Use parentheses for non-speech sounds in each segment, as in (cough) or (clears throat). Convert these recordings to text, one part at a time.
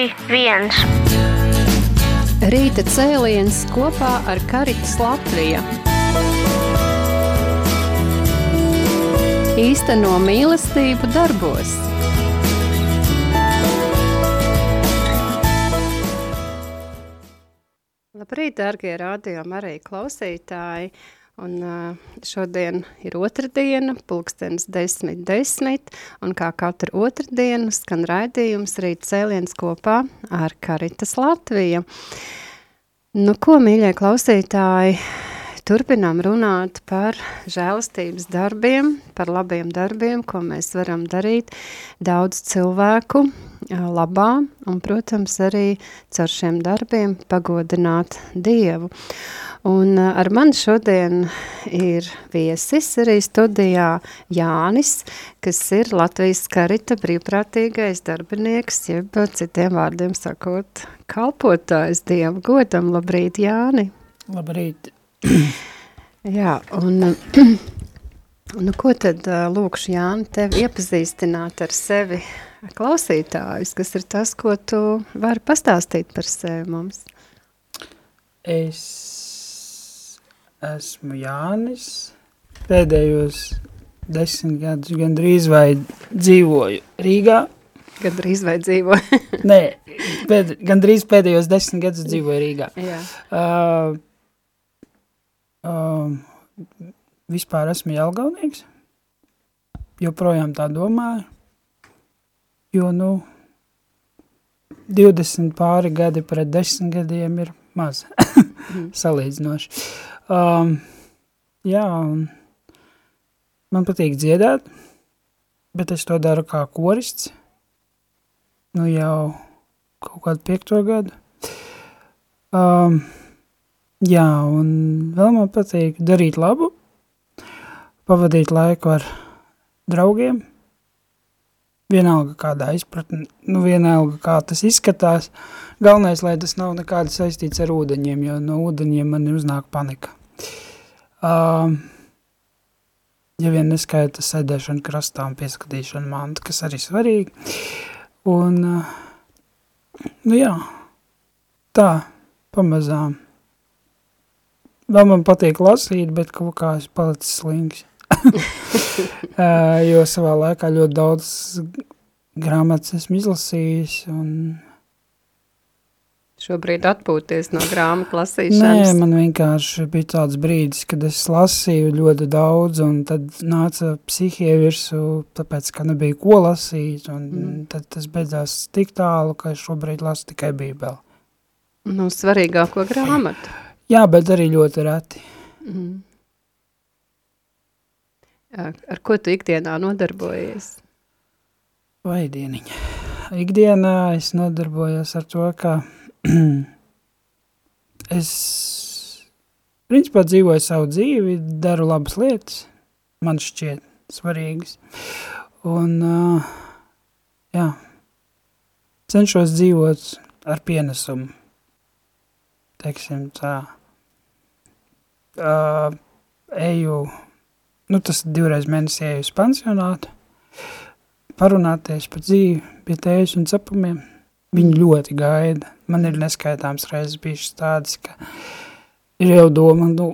1. Rīta cēliens kopā ar Karitas Latviju. Īsteno mīlestību darbos. Labrīt, darbie rādījumi, arī klausītāji! Un, uh, šodien ir otrdiena, pulkstenis 10, 10, un kā katru otrdienu skan raidījums rīt cēliens kopā ar Karitas Latviju. Nu, ko, mīļie klausītāji, turpinām runāt par žēlastības darbiem, par labiem darbiem, ko mēs varam darīt daudz cilvēku labā, un, protams, arī caur šiem darbiem pagodināt Dievu. Un ar mani šodien ir viesis arī studijā Jānis, kas ir Latvijas karita brīvprātīgais darbinieks, jeb citiem vārdiem sakot, kalpotājs Dievu godam. Labrīt, Jāni! Labrīt! (clears throat) Jā, un (clears throat) nu, ko tad lūkšu Jāni tevi iepazīstināt ar sevi klausītājus, kas ir tas, ko tu vari pastāstīt par sevi mums? Es esmu Jānis. Pēdējos desmit gadus gandrīz vai dzīvoju Rīgā. Gandrīz vai dzīvoju? (laughs) Nē, pēd, gandrīz pēdējos desmit gadus dzīvoju Rīgā. Jā. Uh, uh, vispār esmu Jelgavnieks. Joprojām tā domāju. Jo, nu, 20 pāri gadi pret 10 gadiem ir maz (laughs) mhm. salīdzinoši. Um, jā, un man patīk dziedāt, bet es to daru kā korists. Nu jau kaut kādu piekto gadu. Um, jā, un vēl man patīk darīt labu, pavadīt laiku ar draugiem, vienalga kādā izpratne, nu vienalga kā tas izskatās, galvenais, lai tas nav nekāds saistīts ar ūdeņiem, jo no ūdeņiem man uznāk panika. Uh, ja vien neskaita sēdēšana krastā un pieskatīšana mantu, kas arī svarīgi. Un, uh, nu jā, tā, pamazām. Vēl man patīk lasīt, bet kaut kā es palicis slings. uh, (laughs) (laughs) jo savā laikā ļoti daudz grāmatas esmu izlasījis un šobrīd atpūties no grāmatu lasīšanas? Nē, man vienkārši bija tāds brīdis, kad es lasīju ļoti daudz, un tad nāca psihie virsū, tāpēc, ka nebija ko lasīt, un mm. tad tas beidzās tik tālu, ka es šobrīd lasu tikai bībeli. Nu, svarīgāko grāmatu. Jā, bet arī ļoti reti. Mm. Ar ko tu ikdienā nodarbojies? Vai dieniņa. Ikdienā es nodarbojos ar to, ka (clears throat) es principā dzīvoju savu dzīvi, daru labas lietas, man šķiet svarīgas. Un, uh, jā, cenšos dzīvot ar pienesumu, teiksim tā. Uh, eju, nu tas divreiz mēnesī eju uz pansionātu, parunāties par dzīvi pie tējas un cepumiem. Viņi ļoti gaida. Man ir neskaitāms reizes bijušas tādas, ka ir jau doma, nu,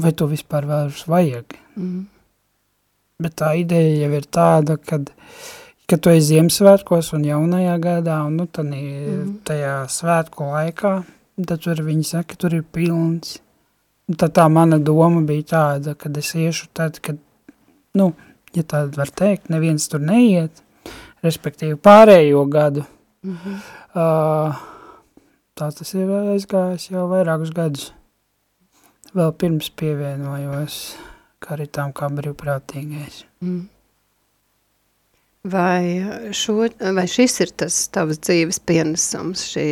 vai to vispār vairs vajag. Mm. Bet tā ideja jau ir tāda, kad, kad tu esi Ziemassvētkos un jaunajā gadā, un nu, tad mm. tajā svētku laikā, tad tur viņi saka, tur ir pilns. Tad tā mana doma bija tāda, kad es iešu tad, kad, nu, ja tāda var teikt, neviens tur neiet, respektīvi pārējo gadu, Mm -hmm. uh, tā tas ir aizgājis jau vairākus gadus. Vēl pirms pievienojos karitām kā brīvprātīgais. Mm. Vai, šo, vai šis ir tas tavs dzīves pienesums, šī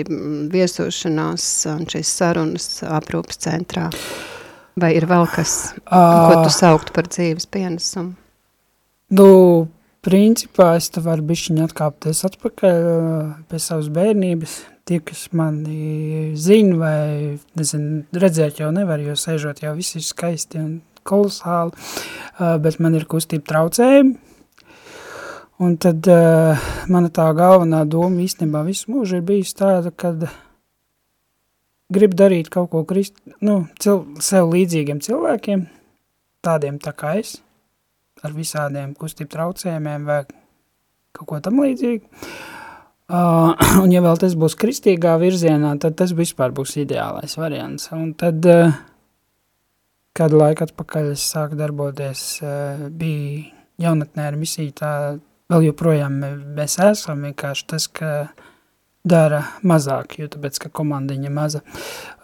viesošanās un šīs sarunas aprūpas centrā? Vai ir vēl kas, uh, ko tu saukt par dzīves pienesumu? Nu, principā es te varu bišķiņ atkāpties atpakaļ pie savas bērnības. Tie, kas mani zina vai, nezinu, redzēt jau nevar, jo sēžot jau viss ir skaisti un kolosāli, bet man ir kustība traucējumi. Un tad uh, mana tā galvenā doma īstenībā visu mūžu ir bijusi tāda, kad grib darīt kaut ko krist, nu, cil, sev līdzīgiem cilvēkiem, tādiem tā kā es, ar visādiem kustību traucējumiem vai kaut ko tam līdzīgi. Uh, un ja vēl tas būs kristīgā virzienā, tad tas vispār būs ideālais variants. Un tad uh, kādu laiku atpakaļ es sāku darboties, uh, bija jaunatnē ar misiju tā vēl joprojām mēs esam, vienkārši tas, ka dara mazāk, jo tāpēc, ka komandiņa maza.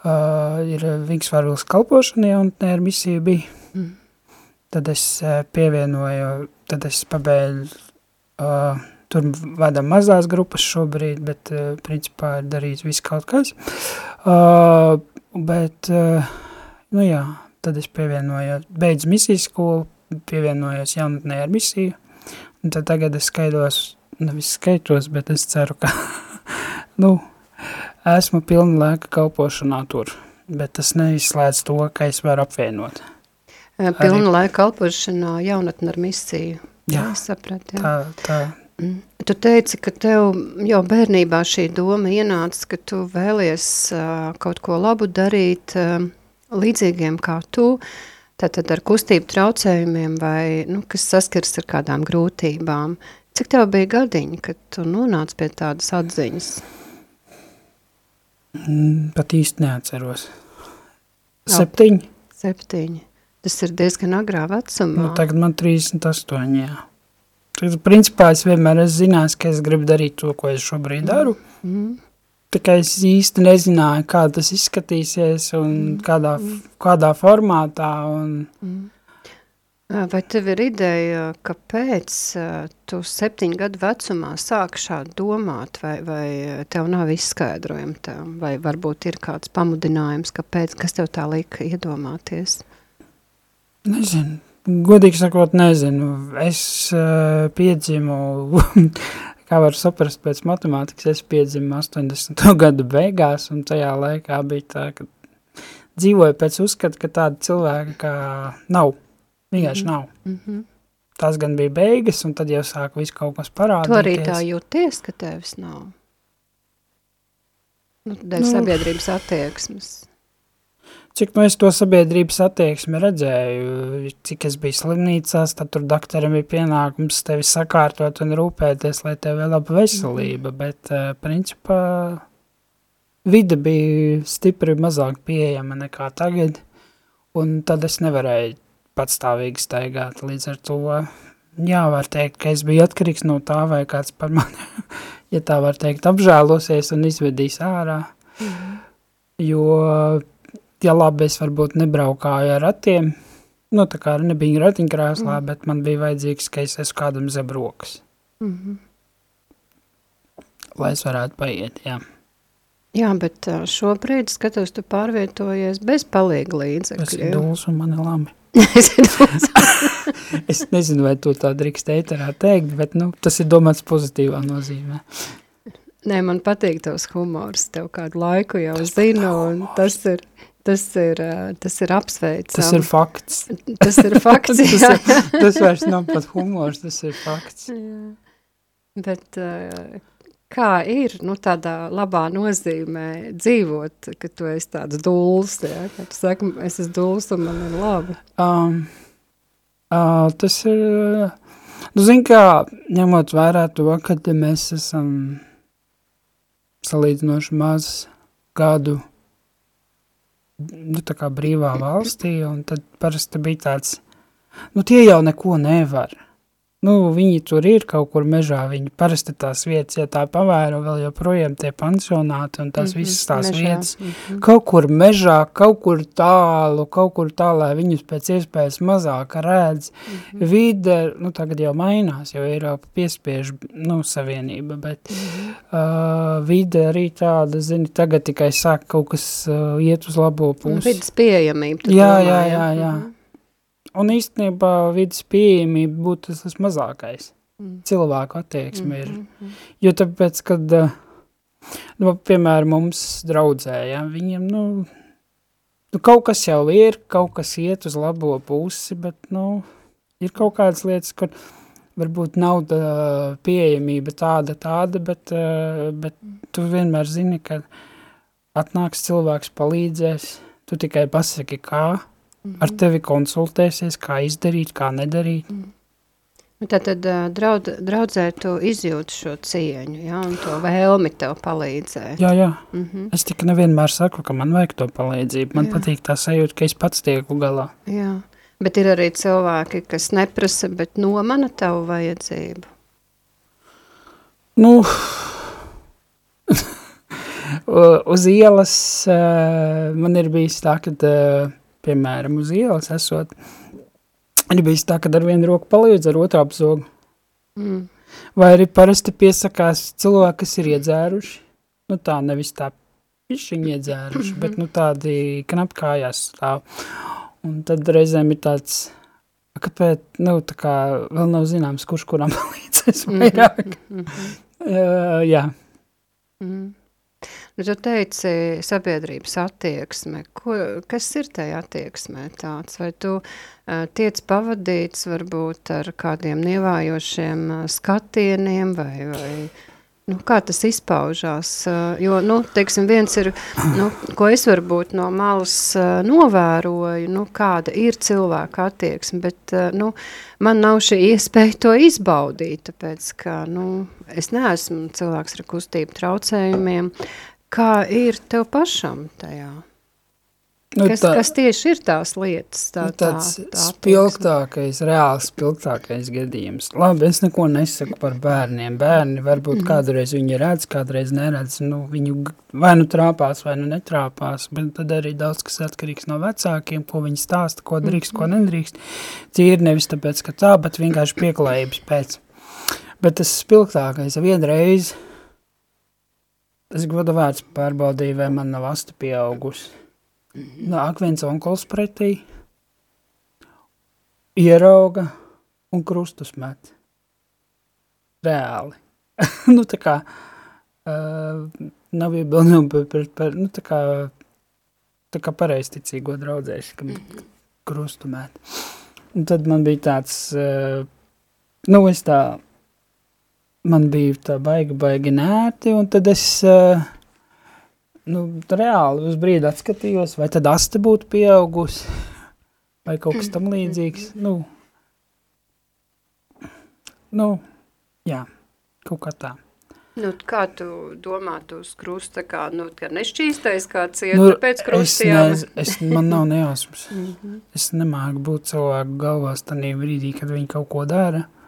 Uh, ir Vingsvārvils kalpošana jaunatnē ar misiju bija. Mm. Tad es uh, pievienoju, tad es pabēļu, uh, tur vada mazās grupas šobrīd, bet uh, principā ir darīts viss kaut kas. Uh, bet, uh, nu jā, tad es pievienoju, beidz misijas skolu, pievienojos jaunatnē ar misiju, Un tad tagad es skaitos, nevis skaitos, bet es ceru, ka, (laughs) nu, esmu pilna laika kalpošanā tur, bet tas neizslēdz to, ka es varu apvienot. Pilna Arī... laika kalpošanā jaunatne ar misiju. Jā, jā saprat, jā. Tā, tā. Mm. Tu teici, ka tev jau bērnībā šī doma ienāca, ka tu vēlies uh, kaut ko labu darīt uh, līdzīgiem kā tu, uh, tātad ar kustību traucējumiem vai, nu, kas saskars ar kādām grūtībām. Cik tev bija gadiņi, kad tu nonāc pie tādas atziņas? Mm, pat īsti neatceros. Septiņi. Septiņi. Tas ir diezgan agrā vecumā. Nu, tagad man 38, jā. Tad, principā, es vienmēr esmu zinājis, ka es gribu darīt to, ko es šobrīd daru. Mm kā es īsti nezināju, kā tas izskatīsies un mm. kādā, kādā formātā. Un... Mm. Vai tev ir ideja, kāpēc tu septiņu gadu vecumā sāki šādi domāt, vai, vai tev nav izskaidrojumi tev, vai varbūt ir kāds pamudinājums, kāpēc, kas tev tā lika iedomāties? Nezinu, godīgi sakot, nezinu. Es uh, piedzimu kā var saprast pēc matemātikas, es piedzimu 80. (laughs) gadu beigās, un tajā laikā bija tā, ka dzīvoju pēc uzskata, ka tāda cilvēka kā nav, vienkārši nav. Mm -hmm. Tas gan bija beigas, un tad jau sāka visu kaut kas parādīties. Tu arī tā jūties, ka tevis nav? Nu, dēļ nu, sabiedrības attieksmes cik nu es to sabiedrības attieksmi redzēju, cik es biju slimnīcās, tad tur doktoram bija pienākums tevi sakārtot un rūpēties, lai tev ir laba veselība, mhm. bet uh, principā vide bija stipri mazāk pieejama nekā tagad, un tad es nevarēju patstāvīgi staigāt līdz ar to. Jā, var teikt, ka es biju atkarīgs no tā, vai kāds par mani, (laughs) ja tā var teikt, apžēlosies un izvedīs ārā. Mm. Jo ja labi es varbūt nebraukāju ar ratiem, nu tā kā nebija ratiņkrēslā, mm. bet man bija vajadzīgs, ka es esmu kādam zem rokas. Mm -hmm. Lai es varētu paiet, jā. Jā, bet šobrīd, skatos, tu pārvietojies bez palīga līdzekļu. Tas ir dūls un man ir labi. es nezinu, vai to tā drīkst ēterā teikt, bet nu, tas ir domāts pozitīvā nozīmē. Nē, man patīk tavs humors, tev kādu laiku jau tas zinu, un tas ir, Tas ir, tas ir apsveicams. Tas ir fakts. Tas ir fakts, (laughs) tas, ir, tas vairs nav pat humors, tas ir fakts. Jā. Bet kā ir, nu, tādā labā nozīmē dzīvot, ka tu esi tāds dūls, jā, ka tu saki, es esmu dūls un man ir labi. Um, uh, tas ir, nu, zin kā, ņemot vērā to, kad mēs esam salīdzinoši maz gadu nu, tā kā brīvā valstī, un tad parasti bija tāds, nu, tie jau neko nevar. Nu, viņi tur ir kaut kur mežā, viņi parasti tās vietas, ja tā pavēro vēl joprojām tie pansionāti un tās mm -hmm, visas tās mežā. vietas, mm -hmm. kaut kur mežā, kaut kur tālu, kaut kur tā, lai viņus pēc iespējas mazāk redz. Mm -hmm. Vide, nu, tagad jau mainās, jo Eiropa piespiež, nu, savienība, bet mm -hmm. uh, vide arī tāda, zini, tagad tikai sāk kaut kas uh, iet uz labo pusi. Vides pieejamība. Jā, jā, jā, jā. Mm -hmm. Un īstenībā vidas pieejamība būtu tas, tas mazākais. Mm. Cilvēku attieksme mm, ir. Mm, mm. Jo tāpēc, kad, eh, nu, piemēram, mums draudzē, ja, viņiem, nu, nu, kaut kas jau ir, kaut kas iet uz labo pusi, bet, nu, ir kaut kādas lietas, kur varbūt nav tā pieejamība tāda, tāda, bet, uh, bet tu vienmēr zini, ka atnāks cilvēks, palīdzēs, tu tikai pasaki, kā, mm -hmm. ar tevi konsultēsies, kā izdarīt, kā nedarīt. Mm. Nu, Tātad draud, draudzē tu izjūti šo cieņu, ja, un to vēlmi tev palīdzēt. Jā, jā. Mm -hmm. Es tikai nevienmēr saku, ka man vajag to palīdzību. Man jā. patīk tā sajūta, ka es pats tieku galā. Jā, bet ir arī cilvēki, kas neprasa, bet nomana tavu vajadzību. Nu, (laughs) uz ielas man ir bijis tā, ka, piemēram, uz ielas esot, ir bijis tā, ka ar vienu roku palīdz ar otru apzogu. Mm. Vai arī parasti piesakās cilvēki, kas ir iedzēruši, nu tā nevis tā pišķiņi iedzēruši, mm -hmm. bet nu tādi knap kājās stāv. Un tad reizēm ir tāds, kāpēc, nu tā kā vēl nav zināms, kurš kuram (laughs) palīdzēs vairāk. Mm -hmm. uh, jā. Mm -hmm. Nu, tu teici sabiedrības attieksme. Ko, kas ir tajā attieksmē tāds? Vai tu uh, tiec pavadīts varbūt ar kādiem nievājošiem uh, skatieniem vai, vai Nu, kā tas izpaužās? Jo, nu, teiksim, viens ir, nu, ko es varbūt no malas novēroju, nu, kāda ir cilvēka attieksme, bet nu, man nav šī iespēja to izbaudīt, tāpēc, ka nu, es neesmu cilvēks ar kustību traucējumiem. Kā ir tev pašam tajā? Nu, kas, tā, kas tieši ir tās lietas? Tā, nu, tāds tā, tā spilgtākais, reāls spilgtākais gadījums. Labi, es neko nesaku par bērniem. Bērni varbūt mm. kādreiz viņi redz, kādreiz neredz. Nu, viņu vai nu trāpās, vai nu netrāpās, bet tad arī daudz kas atkarīgs no vecākiem, ko viņi stāsta, ko drīkst, ko nedrīkst. Tīri nevis tāpēc, ka tā, bet vienkārši pieklājības pēc. Bet tas spilgtākais vienreiz, es godu vērts pārbaudīju, vai man nav asta pieaugusi nāk viens onkuls pretī, ierauga un krustus met. Reāli. (laughs) nu, tā kā, uh, nav iebildumi par, par, par, nu, tā kā, tā kā pareisticīgo draudzēši, ka krustu met. Un tad man bija tāds, uh, nu, es tā, man bija tā baigi, baigi nērti, un tad es, uh, nu, reāli uz brīdi atskatījos, vai tad aste būtu pieaugusi, vai kaut kas tam līdzīgs. Nu, nu jā, kaut kā tā. Nu, kā tu domā, tu uz krusta, kā, nu, ka nešķīstais kāds iet nu, pēc krustiem? Es, ne, es, man nav nejausmas. (laughs) Mhm. es nemāku būt cilvēku galvās tanī brīdī, kad viņi kaut ko dara. Mm.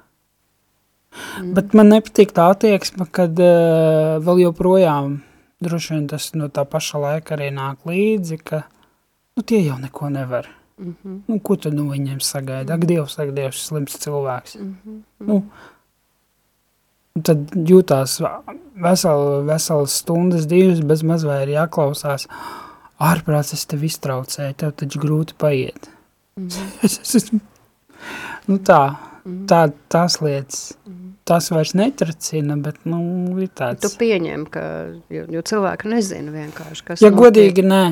Bet man nepatīk tā attieksme, kad uh, vēl joprojām droši vien tas no tā paša laika arī nāk līdzi, ka nu, tie jau neko nevar. Mm -hmm. nu, ko tu no viņiem sagaidi? Ak, Dievs, ak, Dievs, slims cilvēks. Mm -hmm. nu, tad jūtās vesel, veselas stundas, divas, bez maz vai ir jāklausās. Ārprāts es tev iztraucēju, tev taču grūti paiet. (laughs) Mm -hmm. nu tā, mm -hmm. tā, tās lietas. Mm -hmm tas vairs netracina, bet, nu, ir tāds. Tu pieņem, ka, jo, jo cilvēki nezina vienkārši, kas Ja notiek. godīgi, nē,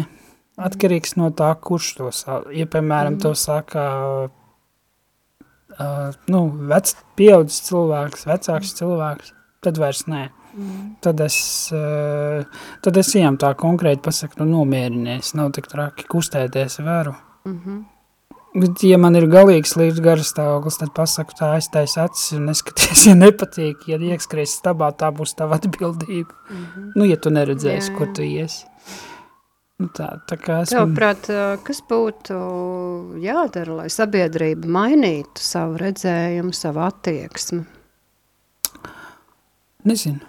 atkarīgs no tā, kurš to saka. Ja, piemēram, mm. to saka, uh, nu, vec, pieaudzis cilvēks, vecāks mm. cilvēks, tad vairs nē. Mm. Tad es, uh, tad es viņam tā konkrēti pasaku, nu, nomierinies, nav tik traki kustēties varu. Mm -hmm. Bet, ja man ir galīgs līdz garastāvoklis, tad pasaku tā aiztais acis un neskaties, ja nepatīk, ja iekskries stabā, tā būs tava atbildība. Mm -hmm. Nu, ja tu neredzēsi, jā, jā. kur tu iesi. Nu, tā, tā kā esmu... Tavuprāt, kas būtu jādara, lai sabiedrība mainītu savu redzējumu, savu attieksmi? Nezinu.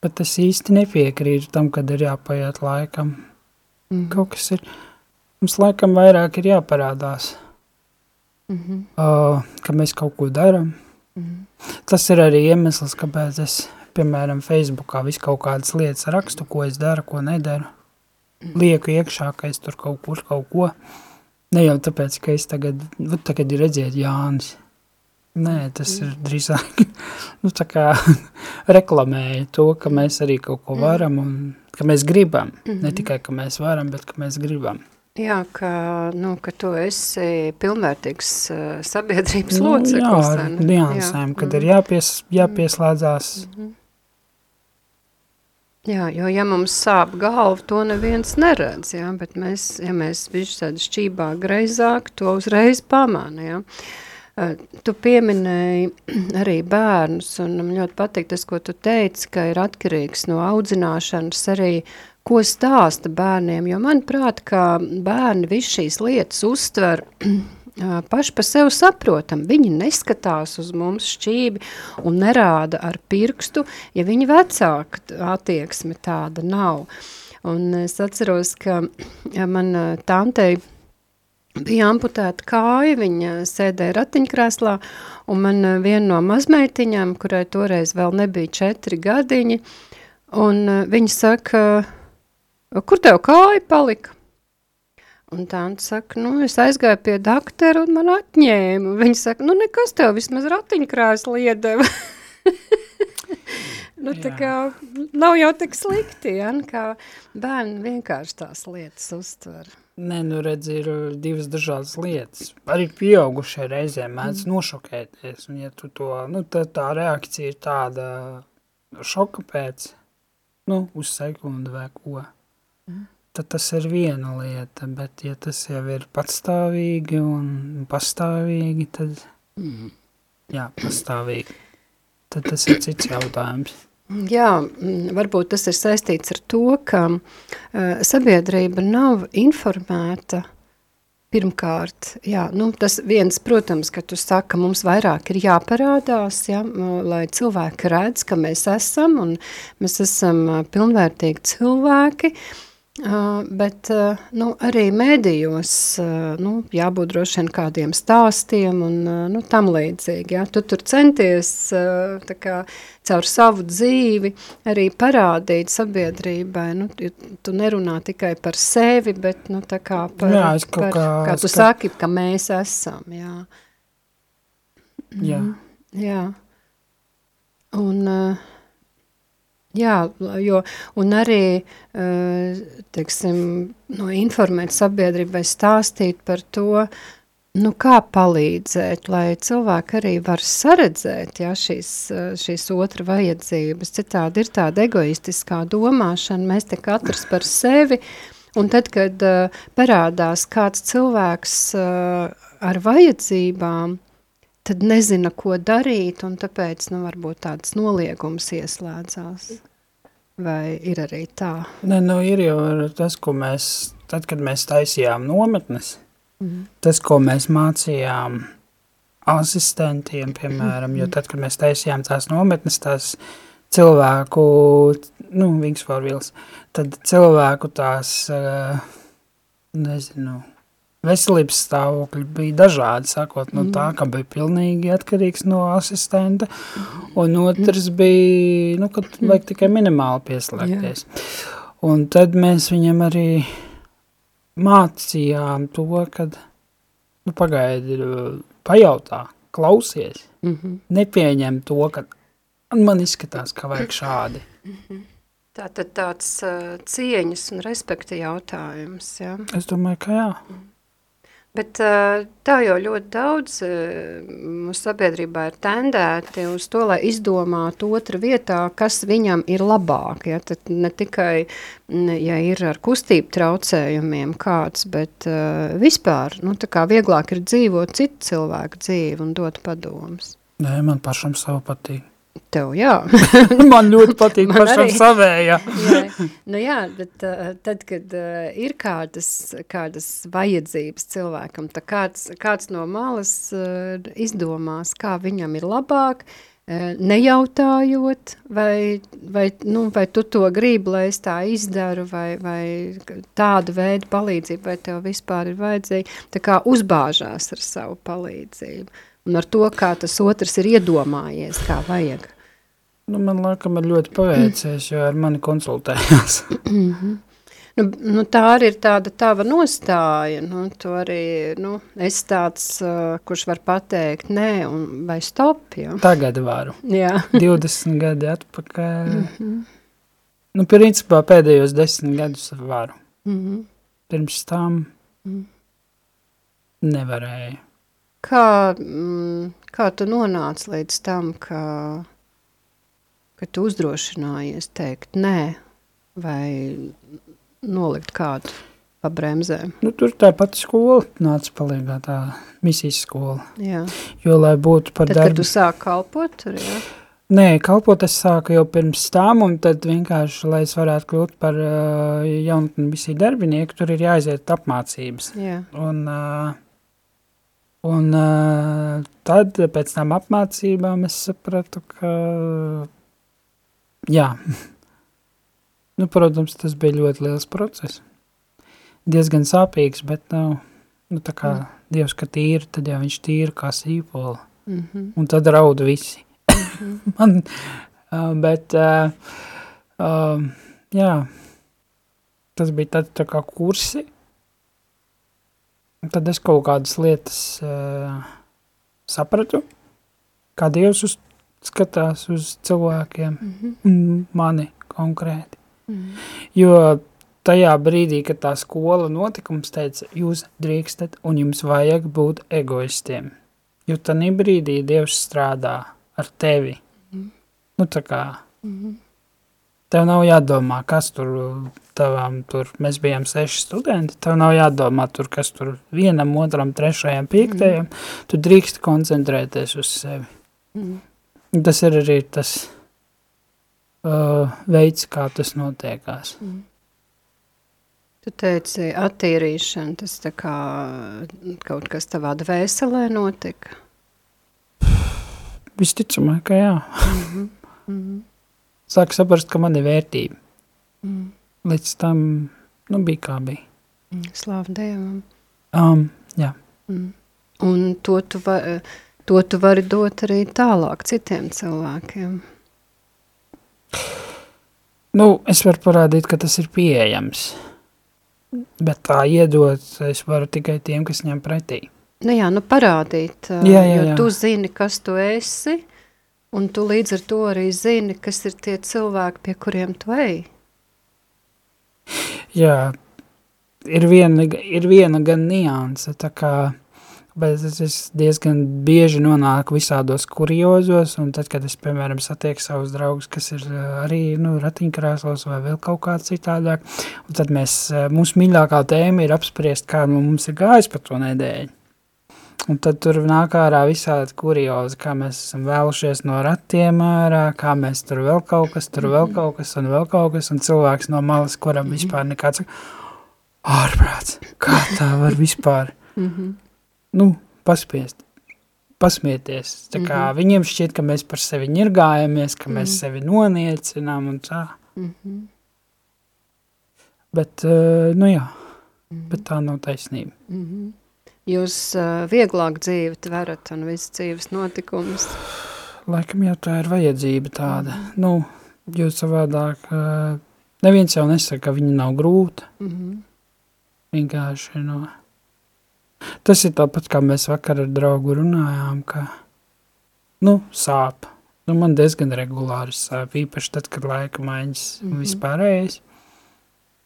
Bet es īsti nepiekrītu tam, kad ir jāpaiet laikam. Mm -hmm. Kaut kas ir... Mums laikam vairāk ir jāparādās, mm -hmm. uh, ka mēs kaut ko darām. Mm -hmm. Tas ir arī iemesls, kāpēc es, piemēram, Facebookā visu kaut kādas lietas rakstu, ko es daru, ko nedaru. Mm -hmm. Lieku iekšā, ka es tur kaut kur kaut ko. Ne jau tāpēc, ka es tagad, nu, tagad ir redziet Jānis. Nē, tas ir drīzāk, (laughs) nu, tā kā (laughs) reklamēja to, ka mēs arī kaut ko varam un ka mēs gribam. Ne tikai, ka mēs varam, bet ka mēs gribam. Jā, ka, nu, ka tu esi pilnvērtīgs uh, sabiedrības nu, loceklis. Jā, ar niansēm, kad mm. ir jāpies, jāpieslēdzās. Mm -hmm. Jā, jo ja mums sāp galva, to neviens neredz, jā, bet mēs, ja mēs bišķi tādi šķībā greizāk, to uzreiz pamana, jā. Uh, tu pieminēji (clears throat) arī bērnus, un man ļoti patīk tas, ko tu teici, ka ir atkarīgs no audzināšanas arī uh, ko stāsta bērniem, jo manuprāt, ka bērni visu šīs lietas uztver (clears throat) paši pa sevi saprotam. Viņi neskatās uz mums šķībi un nerāda ar pirkstu, ja viņi vecāka attieksme tāda nav. Un es atceros, ka man tantei bija amputēta kāja, viņa sēdēja ratiņkrēslā, un man viena no mazmeitiņām, kurai toreiz vēl nebija četri gadiņi, un viņa saka, kur tev kāja palika? Un tāda saka, nu, es aizgāju pie doktora un man atņēma. Viņa saka, nu, nekas tev vismaz ratiņkrāsli iedeva. (laughs) nu, tā kā nav jau tik slikti, ja, nu, kā bērni vienkārši tās lietas uztver. Nē, nu redz, ir uh, divas dažādas lietas. Arī pieaugušie reizēm mēdz mm. nošokēties, un ja tu to, nu, tā, tā reakcija ir tāda šoka pēc, nu, uz sekundi vai ko. Mm. Tad tas ir viena lieta, bet ja tas jau ir patstāvīgi un pastāvīgi, tad, mm. jā, pastāvīgi, tad tas ir cits jautājums. Jā, varbūt tas ir saistīts ar to, ka uh, sabiedrība nav informēta Pirmkārt, jā, nu, tas viens, protams, ka tu saki, ka mums vairāk ir jāparādās, ja, lai cilvēki redz, ka mēs esam un mēs esam pilnvērtīgi cilvēki, uh, Uh, bet uh, nu, arī mēdījos uh, nu, jābūt droši vien kādiem stāstiem un nu, tam līdzīgi. Ja? Tu tur centies kā, caur savu dzīvi arī parādīt sabiedrībai. Nu, tu nerunā tikai par sevi, bet nu, kā par, jā, par, kā, kā tu skat... saki, ka mēs esam. Jā. Jā. Mm, jā. Un... Uh, Jā, jo, un arī, eh, teiksim, no informēt sabiedrībai stāstīt par to, nu kā palīdzēt, lai cilvēki arī var saredzēt, ja, šīs, eh, šīs otra vajadzības. Citādi ir tāda egoistiskā domāšana, mēs te katrs par sevi, un tad, kad uh, parādās kāds cilvēks ar vajadzībām, tad nezina, ko darīt, un tāpēc, nu, varbūt tāds noliegums ieslēdzās. Vai ir arī tā? Ne, nu, ir jau tas, ko mēs, tad, kad mēs taisījām nometnes, mm. tas, ko mēs mācījām asistentiem, piemēram, jo tad, kad mēs taisījām tās nometnes, tās cilvēku, nu, Vingsforvils, tad cilvēku tās, nezinu, veselības stāvokļi bija dažādi, sakot no tā, ka bija pilnīgi atkarīgs no asistenta, un otrs bija, nu, kad vajag tikai minimāli pieslēgties. Un tad mēs viņam arī mācījām to, kad, nu, pagaidi, pajautā, klausies, mm -hmm. nepieņem to, ka man izskatās, ka vajag šādi. Mm -hmm. Tātad tāds uh, cieņas un respekta jautājums, jā? Es domāju, ka jā. Mm. Bet tā jau ļoti daudz mūsu sabiedrībā ir tendēti uz to, lai izdomātu otra vietā, kas viņam ir labāk. Ja? Tad ne tikai, ja ir ar kustību traucējumiem kāds, bet vispār, nu tā kā vieglāk ir dzīvot citu cilvēku dzīvi un dot padomus. Nē, man pašam savu patīk. Tev, jā. (laughs) Man ļoti patīk Man pašam arī. savējā. jā. Nu jā, bet uh, tad, kad uh, ir kādas, kādas vajadzības cilvēkam, tad kāds, kāds no malas uh, izdomās, kā viņam ir labāk, uh, nejautājot, vai, vai, nu, vai tu to gribi, lai es tā izdaru, vai, vai tādu veidu palīdzību, vai tev vispār ir vajadzīga, tā kā uzbāžās ar savu palīdzību un ar to, kā tas otrs ir iedomājies, kā vajag. Nu, man laikam ir ļoti paveicies, jo ar mani konsultējās. (clears throat) nu, nu, tā arī ir tāda tava nostāja, nu, tu arī, nu, es tāds, uh, kurš var pateikt nē un vai stop, ja? Tagad varu. Jā. 20 gadi atpakaļ. -hmm. Nu, principā pēdējos 10 gadus varu. -hmm. Pirms tam. Nevarēju. Kā, mm, kā tu nonāci līdz tam, ka, ka tu uzdrošinājies teikt nē vai nolikt kādu pa bremzēm? Nu, tur tā pati skola nāca palīgā, tā misijas skola. Jā. Jo, lai būtu par Tad, kad darbu... tu sāk kalpot tur, jā? Nē, kalpot es sāku jau pirms tam, un tad vienkārši, lai es varētu kļūt par uh, jaunatni misiju darbinieku, tur ir jāaiziet apmācības. Jā. Un, uh, un uh, tad pēc tam apmācībām es sapratu, ka jā, (laughs) nu, protams, tas bija ļoti liels process. Diezgan sāpīgs, bet nav, nu, tā kā Mm. Dievs, ka tīri, tad jau viņš tīri kā sīpola. Mm -hmm. Un tad rauda visi. (laughs) Man, uh, bet, uh, uh, jā, tas bija tad tā kā kursi. Tad es kaut kādas lietas uh, sapratu, kā Dievs uz, skatās uz cilvēkiem, Mm -hmm. un mani konkrēti. Mm. Jo tajā brīdī, kad tā skola notikums teica, jūs drīkstat un jums vajag būt egoistiem. Jo tanī brīdī Dievs strādā ar tevi. Mhm. Nu tā kā, Mm. Tev nav jādomā, kas tur tavām tur, mēs bijām seši studenti, tev nav jādomā tur, kas tur vienam, otram, trešajam, piektajam, tu drīkst koncentrēties uz sevi. Mm. Tas ir arī tas uh, veids, kā tas notiekās. Mm. Tu teici, attīrīšana, tas tā kā kaut kas tavā dvēselē notika. Visticamāk, ka jā. Mm -hmm. Sāku saprast, ka man ir vērtība. mm. Līdz tam, nu, bija kā bija. Mm. Slāva Dievam. Um, jā. Mm. Un to tu, va, to tu vari dot arī tālāk citiem cilvēkiem. Nu, es varu parādīt, ka tas ir pieejams. Bet tā iedot, es varu tikai tiem, kas ņem pretī. Nu jā, nu parādīt, Jā, jā, jo jā. tu zini, kas tu esi, un tu līdz ar to arī zini, kas ir tie cilvēki, pie kuriem tu ej. Jā, ir viena, ir viena gan nianse, tā kā, bet es, diezgan bieži nonāku visādos kuriozos, un tad, kad es, piemēram, satieku savus draugus, kas ir ā, arī, nu, ratiņkrēslos vai vēl kaut kā citādāk, un tad mēs, ā, mūsu mīļākā tēma ir apspriest, kā nu, mums ir gājis par to nedēļu. Un tad tur nāk ārā visādi kuriozi, kā mēs esam vēlušies no ratiem ārā, kā mēs tur vēl kaut kas, tur vēl kaut kas un vēl kaut kas, un cilvēks no malas, kuram vispār nekāds ārprāts, kā tā var vispār, -hmm. nu, paspiest, pasmieties. Tā kā Mhm. viņiem šķiet, ka mēs par sevi ņirgājamies, ka mēs Mhm. sevi noniecinām un tā. Bet, eh, nu jā, Mhm. bet tā nav taisnība. -hmm. Jūs uh, vieglāk dzīvi tverat un viss dzīves notikums. Laikam jau tā ir vajadzība tāda. Nu, jo savādāk, eh, neviens jau nesaka, ka viņa nav grūta. Mm -hmm. Vienkārši, nu, tas ir tāpat, kā mēs vakar ar draugu runājām, ka, nu, sāp. Nu, man diezgan regulāri sāp, īpaši tad, kad laika maiņas mm. -hmm. vispārējais.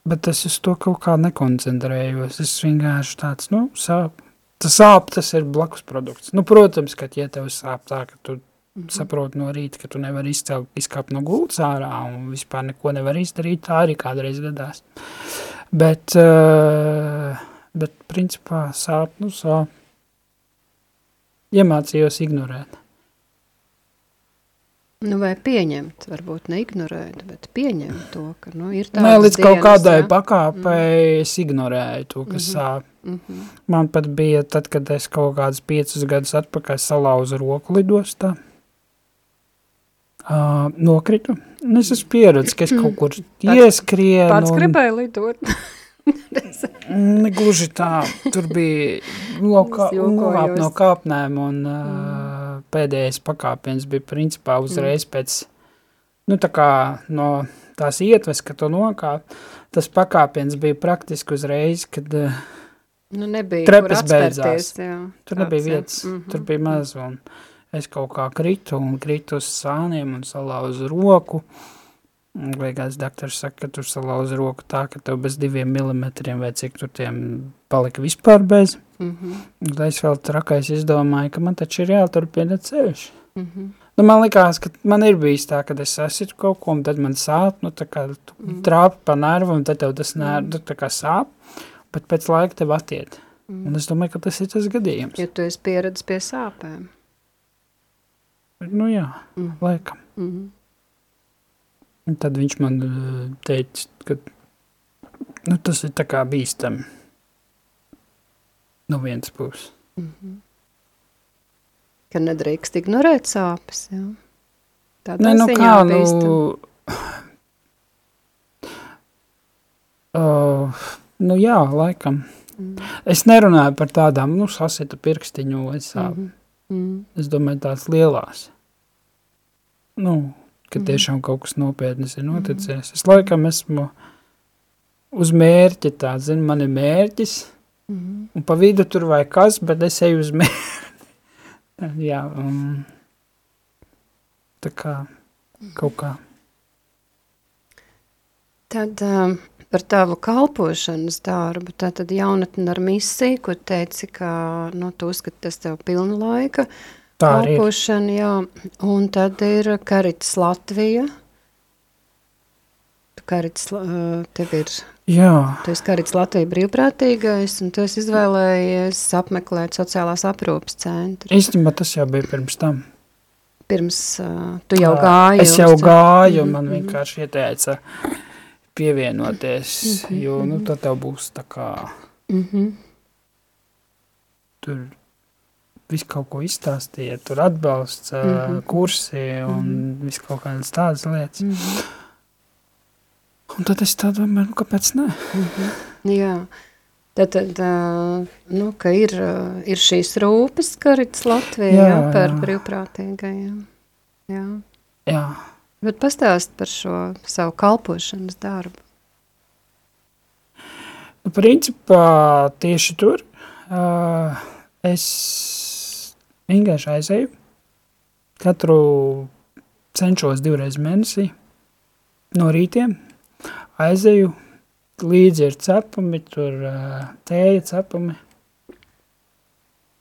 Bet es uz to kaut kā nekoncentrējos. Es vienkārši tāds, nu, sāp. Tas sāp, tas ir blakus produkts. Nu, protams, ka, ja tev sāp tā, ka tu Mm -hmm. saproti no rīta, ka tu nevari izcelt, izkāpt no gultas ārā un vispār neko nevar izdarīt, tā arī kādreiz gadās. Bet, uh, bet principā sāp, nu sāp. Iemācījos ignorēt. Nu, vai pieņemt, varbūt neignorēt, bet pieņemt to, ka nu, ir Nē, tādas līdz kaut dienas, kādai ja? pakāpei es ignorēju to, kas Mhm. sāp. Mm -hmm. Man pat bija tad, kad es kaut kādus piecus gadus atpakaļ salauzu roku lidostā. Uh, nokritu. Un es esmu pieredzis, ka es (clears throat) kaut kur ieskrienu. Pats un- gribēja lidot. (laughs) Ne gluži tā, tur bija lokā, nokāp no kāpnēm un uh, pēdējais pakāpiens bija principā uzreiz pēc, nu tā kā no tās ietves, ka tu nokāp, tas pakāpiens bija praktiski uzreiz, kad Nu, nebija atspērties, beidzās. Jā, tur tāds, nebija jā. vietas, Mhm, tur bija maz un es kaut kā kritu un kritu uz sāniem un salauzu roku Vai kāds doktors saka, ka tu salauzi roku tā, ka tev bez diviem milimetriem vai cik tur tiem palika vispār bez. Mm -hmm. Tad es vēl trakais izdomāju, ka man taču ir jāturpina ceļš. Mm -hmm. Nu, man likās, ka man ir bijis tā, ka es esmu kaut ko, un tad man sāp, nu, tā kā Mm. trāpa pa nervu, un tad tev tas nervu, nu, tā kā sāp, bet pēc laika tev attiet. Mm. Un es domāju, ka tas ir tas gadījums. Jo tu esi pieredzis pie sāpēm. Nu jā, Mm. laikam. Mm. Un tad viņš man eh, teica, ka nu, tas ir tā kā bīstami. No vienas puses. Mm -hmm. Ka nedrīkst ignorēt sāpes, jā. Tādā Nē, nu ziņā kā, bīstam. nu... (sighs) Uh, nu jā, laikam. Mm. Es nerunāju par tādām, nu, sasita pirkstiņu vai sāp. Mhm. Mm. Es domāju, tās lielās. Nu, ka Mhm. tiešām kaut kas nopietnas ir noticies. Es laikam esmu uz mērķi tā, zinu, man ir mērķis, Mm. un pa vidu tur vai kas, bet es eju uz mērķi. (laughs) Jā, um, tā kā kaut kā. Tad um, par tavu kalpošanas darbu, tātad jaunatne ar misiju, kur teici, ka nu, tu uzskati tas tev pilna laika Tā arī kalpošana, jā, un tad ir Karitas Latvija. Tu Karitas, uh, tev ir, Jā, tu esi Karitas Latvija brīvprātīgais, un tu esi izvēlējies apmeklēt sociālās aprūpas centru. īstenībā tas jau bija pirms tam. Pirms uh, tu jau gāji. Es jau gāju, Mhm, man mhm. vienkārši ieteica pievienoties, Mhm, jo, nu, tad tev būs tā kā tur visu kaut ko izstāstīja, tur atbalsts, mm. -hmm. kursi un mm -hmm. visu kaut kādas tādas lietas. Mm. Mhm. Un tad es tā domāju, nu, kāpēc ne? Mhm. Jā. Tad, tad nu, ka ir, ir šīs rūpes, Karitas Latvijā jā, Jā, par jā. brīvprātīgajiem. Jā. Jā, Bet pastāst par šo savu kalpošanas darbu. nu, principā tieši tur uh, es vienkārši aizēju. Katru cenšos divreiz mēnesī no rītiem. Aizēju, līdzi ir cepumi, tur tēja cepumi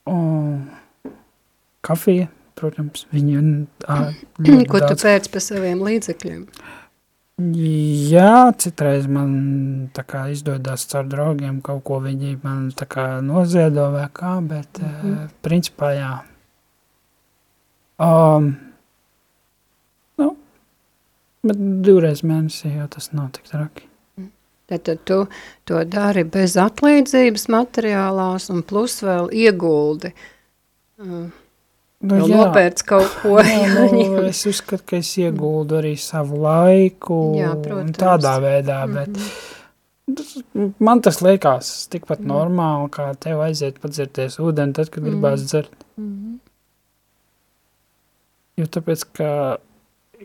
un kafija, protams, viņi (clears throat) Ko tu daudz. pēc par saviem līdzekļiem? Jā, citreiz man kā izdodas caur draugiem kaut ko viņi man noziedo vai kā, bet mm. -hmm. principā jā. Um, nu, bet divreiz mēnesī jau tas nav tik traki. Tad, tad tu to dari bez atlīdzības materiālās un plus vēl ieguldi. Uh, Nu, vēl nopērts kaut ko. (laughs) jā, nu, es uzskatu, ka es ieguldu arī savu laiku Jā, protams. tādā veidā, bet Mhm. tas, man tas liekas tikpat Mhm. normāli, kā tev aiziet padzerties ūdeni tad, kad Mhm. gribās dzert. Mhm. Jo tāpēc, ka,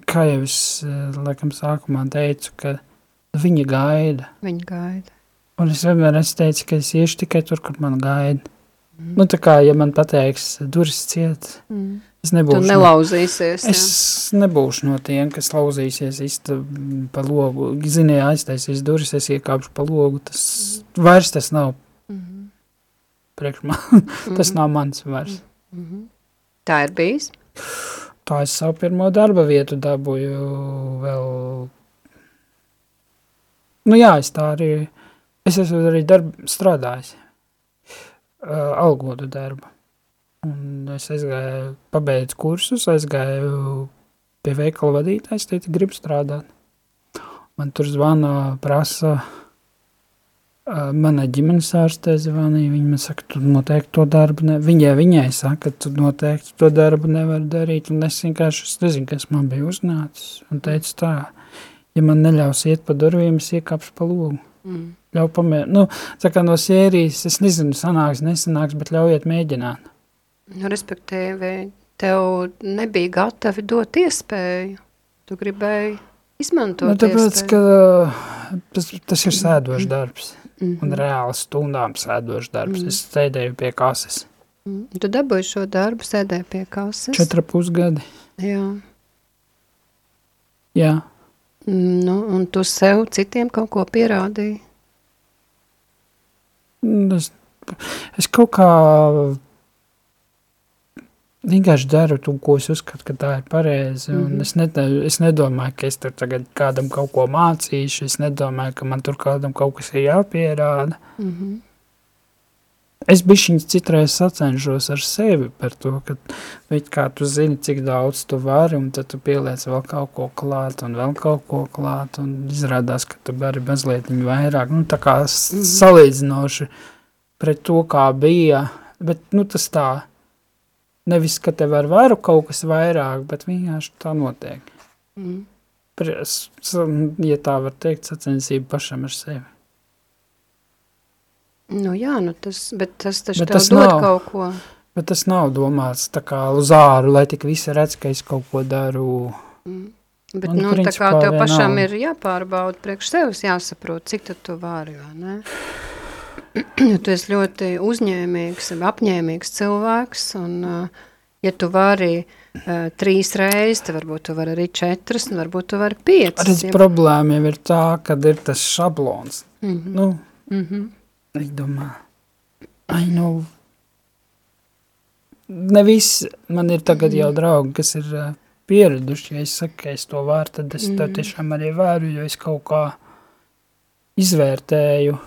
kā jau es eh, laikam sākumā teicu, ka viņi gaida. Viņa gaida. Un es vienmēr esmu teicis, ka es iešu tikai tur, kur man gaida. Mhm. Nu, tā kā, ja man pateiks, durvis ciet, Mhm. es Tu nebūšu. no- nelauzīsies. jā. Es nebūšu no tiem, kas lauzīsies īsta pa logu. Ziniet, aiztaisīs durvis, es iekāpšu pa logu. Tas vairs tas nav Mhm. priekš man. (laughs) tas Mhm. nav mans vairs. Mhm. Tā ir bijis. Tā es savu pirmo darba vietu dabūju vēl. Nu jā, es tā arī, es esmu arī darb, strādājis, uh, algotu darbu. Un es aizgāju, pabeidzu kursus, aizgāju pie veikala vadītājs, teica, grib strādāt. Man tur zvana, prasa, uh, mana ģimenes ārstē zvanīja, viņa man saka, tu noteikti to darbu, ne... viņai, viņai saka, tu noteikti to darbu nevar darīt, un es vienkārši, es nezinu, kas man bija uznācis, un teicu tā, ja man neļaus iet pa durvīm, es iekāpšu pa logu. Mm. Ļauj pamēr, nu, tā kā no sērijas, es nezinu, sanāks, nesanāks, bet ļaujiet mēģināt. Nu, respektīvi, tev nebija gatavi dot iespēju. Tu gribēji izmantot Nu, tāpēc, iespēju. ka tas, tas ir sēdošs darbs, Mhm. un reāli stundām sēdošs darbs. Mhm. Es sēdēju pie kases. Mhm. Tu dabūji šo darbu, sēdēji pie kases. Četra pusgadi, Jā. jā. Mm, Nu, un tu sev citiem kaut ko pierādīji. Un Es, es kaut kā vienkārši daru to, ko es uzskatu, ka tā ir pareizi. Mm. -hmm. es, ne, es nedomāju, ka es tur tagad kādam kaut ko mācīšu. Es nedomāju, ka man tur kādam kaut kas ir jāpierāda. Mm -hmm. Es bišķiņ citreiz sacenšos ar sevi par to, ka kā tu zini, cik daudz tu vari, un tad tu pieliec vēl kaut ko klāt, un vēl kaut ko klāt, un izrādās, ka tu vari mazliet vairāk, nu tā kā s- Mhm. salīdzinoši pret to, kā bija, bet, nu tas tā, nevis, ka tev ar varu kaut kas vairāk, bet vienkārši tā notiek. Mm. Pres, ja tā var teikt, sacensība pašam ar sevi. Nu jā, nu tas, bet tas taču Bet tas dod nav. kaut ko. Bet tas nav domāts tā kā uz āru, lai tik visi redz, ka es kaut ko daru. Mm. Bet, Un nu, tā kā tev pašam vienalga. ir jāpārbauda priekš sevis, jāsaprot, cik tu vari, vai ne? (clears throat) Tu esi ļoti uzņēmīgs, apņēmīgs cilvēks, un uh, ja tu vari uh, trīs reizes, tad varbūt tu vari arī četras, un varbūt tu vari piecas. Redz, ja? problēma jau ir tā, kad ir tas šablons. Mhm, Nu, mhm, es domāju, ai, nu, ne viss, man ir tagad jau draugi, kas ir uh, pieraduši, ja es saku, ka es to varu, tad es to Mhm. tiešām arī varu, jo es kaut kā izvērtēju,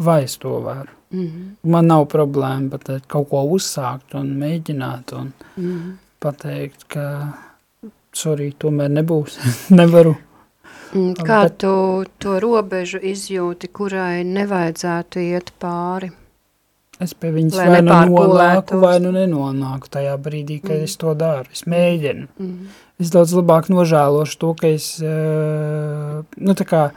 vai es to varu. mhm, Man nav problēma pat ar kaut ko uzsākt un mēģināt un mhm. pateikt, ka, sorry, tomēr nebūs, (laughs) nevaru. Mm, Kā Bet- tu to robežu izjūti, kurai nevajadzētu iet pāri? Es pie viņas Lai vai nu nonāku, vai nu nenonāku tajā brīdī, kad Mm. es to daru. Es mēģinu. Mhm, Es daudz labāk nožēlošu to, ka es, eh, nu tā kā,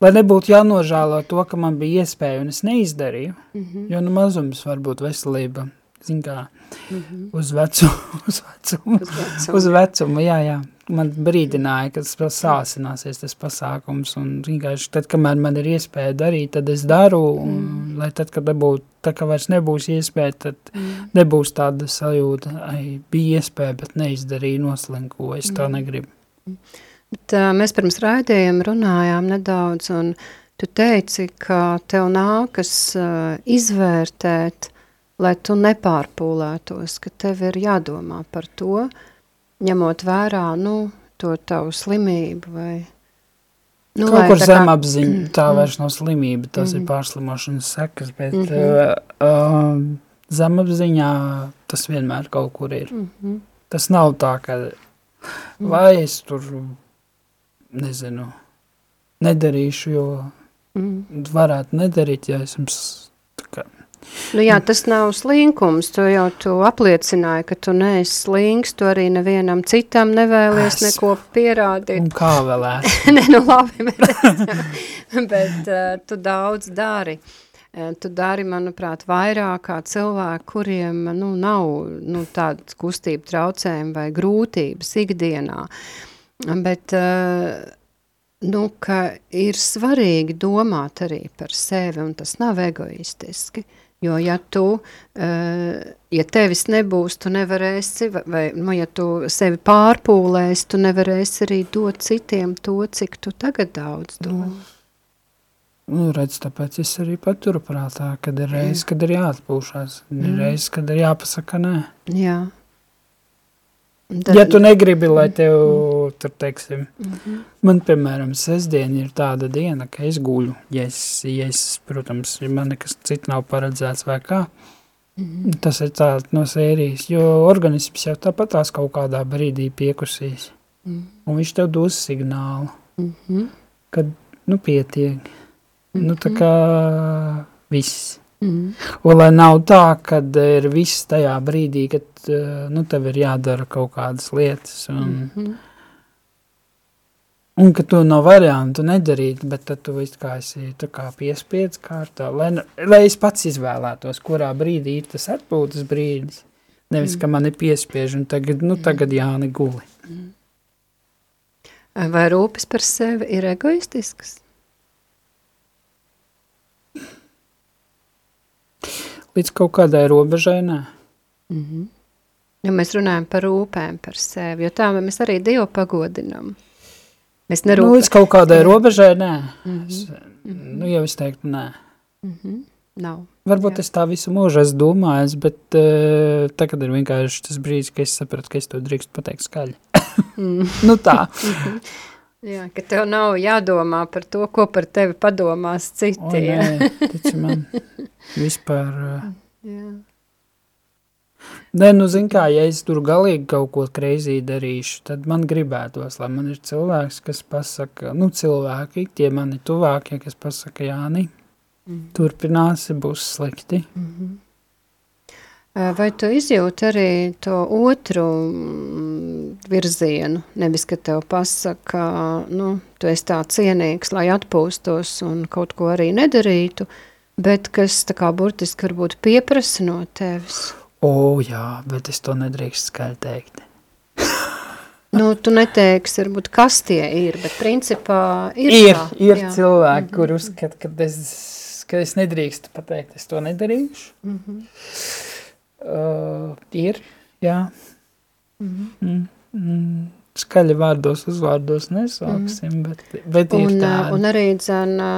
lai nebūtu jānožēlo to, ka man bija iespēja un es neizdarīju, mhm, jo nu mazums var būt veselība, zin kā, mhm. uz vecumu, (laughs) uz vecumu, Uz vecumu. uz vecumu, jā, jā. Man brīdināja, ka tas sāsināsies tas pasākums, un vienkārši tad, kamēr man ir iespēja darīt, tad es daru, un Mm. lai tad, kad nebūtu, tā kā vairs nebūs iespēja, tad Mhm. nebūs tāda sajūta, ai, bija iespēja, bet neizdarīju noslinko, es tā Mm. Bet, uh, mēs pirms raidījuma runājām nedaudz, un tu teici, ka tev nākas uh, izvērtēt, lai tu nepārpūlētos, ka tev ir jādomā par to, ņemot vērā, nu, to tavu slimību vai... Nu, Kaut kur zemapziņa, tā Mm. vairs nav slimība, tas ir Mhm. pārslimošanas sekas, bet Mhm. uh, uh, zemapziņā tas vienmēr kaut kur ir. Mhm, Tas nav tā, ka Mm. vai es tur, nezinu, nedarīšu, jo mhm. varētu nedarīt, ja esmu s- tā kā, Nu jā, tas nav slinkums, tu jau tu apliecināji, ka tu neesi slinks, tu arī nevienam citam nevēlies Esmu. neko pierādīt. un kā vēl esmu. (laughs) Nē, nu labi, (laughs) bet, bet uh, tu daudz dari. Uh, Tu dari, manuprāt, vairāk kā cilvēki, kuriem nu, nav nu, tādas kustību traucējumi vai grūtības ikdienā. Bet uh, nu, ir svarīgi domāt arī par sevi, un tas nav egoistiski. Jo, ja tu, uh, ja tevis nebūs, tu nevarēsi, vai- nu, ja tu sevi pārpūlēsi, tu nevarēsi arī dot citiem to, cik tu tagad daudz dod. Nu, redz, tāpēc es arī paturu prātā, kad ir reizes, kad ir jāatpūšās, ir Mm. reizes, kad ir jāpasaka nē. Jā. Un Ja tu negribi, lai tev Mm. Tur, teiksim, Mhm. man, piemēram, sestdien ir tāda diena, ka es guļu, ja es, ja es protams, ja man nekas cits nav paredzēts vai kā, Mhm. tas ir tā no sērijas, jo organisms jau tāpat tās kaut kādā brīdī piekusīs, Mhm. un viņš tev dos signālu, Mhm. kad, nu, pietiek, nu, tā kā viss. Mhm. Un lai nav tā, kad ir viss tajā brīdī, kad eh, nu, tev ir jādara kaut kādas lietas, un, Mhm. Un ka tu nav variantu nedarīt, bet tad tu kā esi kā piespiedz kārtā, lai, nu- lai es pats izvēlētos, kurā brīdī ir tas atpūtas brīdis. Nevis, ka man ir piespiež, un tagad, nu, tagad jāni guli. Vai rūpes par sevi ir egoistisks? Līdz kaut kādai robežai, nē. Mhm. Ja mēs runājam par rūpēm par sevi, jo tā mēs arī Dievu pagodinam. Mēs Nu, nerūpē. līdz kaut kādai robežai, nē. Es, nu, jau es teiktu, nē. Nav. Varbūt Jā. es tā visu mūžu esmu domājis, bet uh, tagad ir vienkārši tas brīdis, kad es sapratu, ka es to drīkst pateikt skaļi. (laughs) nu tā. Jā, ka tev nav jādomā par to, ko par tevi padomās O, citi. jā. nē, man. (laughs) Vispār. Uh, Jā. Nē, nu, zin kā, ja es tur galīgi kaut ko kreizī darīšu, tad man gribētos, lai man ir cilvēks, kas pasaka, nu, cilvēki, tie mani tuvākie, kas pasaka, Jāni, turpināsi, būs slikti. Ā, Vai tu izjūti arī to otru mm, virzienu? Nevis, ka tev pasaka, nu, tu esi tā cienīgs, lai atpūstos un kaut ko arī nedarītu, bet kas tā kā burtiski varbūt pieprasa no tevis. O, jā, bet es to nedrīkst skaļi teikt. (laughs) Nu, tu neteiksi, varbūt, kas tie ir, bet principā ir Ir, tā. ir jā. cilvēki, kur uzskata, ka es, ka es nedrīkstu pateikt, es to nedarīšu. Uh, ir, jā. Mm, mm, skaļi vārdos, uzvārdos nesauksim, bet, bet ir Un, ā, tādi. un arī, dzen, ā,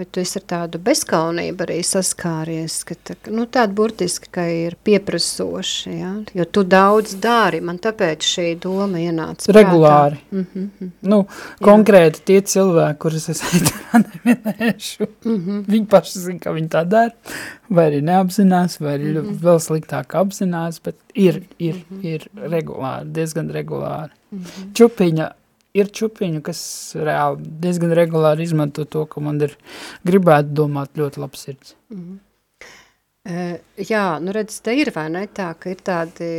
vai tu esi ar tādu bezkaunību arī saskāries, ka tā, nu, tāda burtiski, ka ir pieprasoši, ja? jo tu daudz dari, man tāpēc šī doma ienāca prātā. Regulāri. Mm -hmm. Nu, konkrēti tie cilvēki, kurus es (laughs) neminēšu, mm. -hmm. viņi paši zina, ka viņi tā dara, vai arī neapzinās, vai arī mm. -hmm. vēl sliktāk apzinās, bet ir, ir, mm -hmm. ir regulāri, diezgan regulāri. Mm. -hmm. Čupiņa, ir čupiņu, kas reāli diezgan regulāri izmanto to, ka man ir gribētu domāt ļoti labs sirds. Uh, jā, nu redz, te ir vai ne tā, ka ir tādi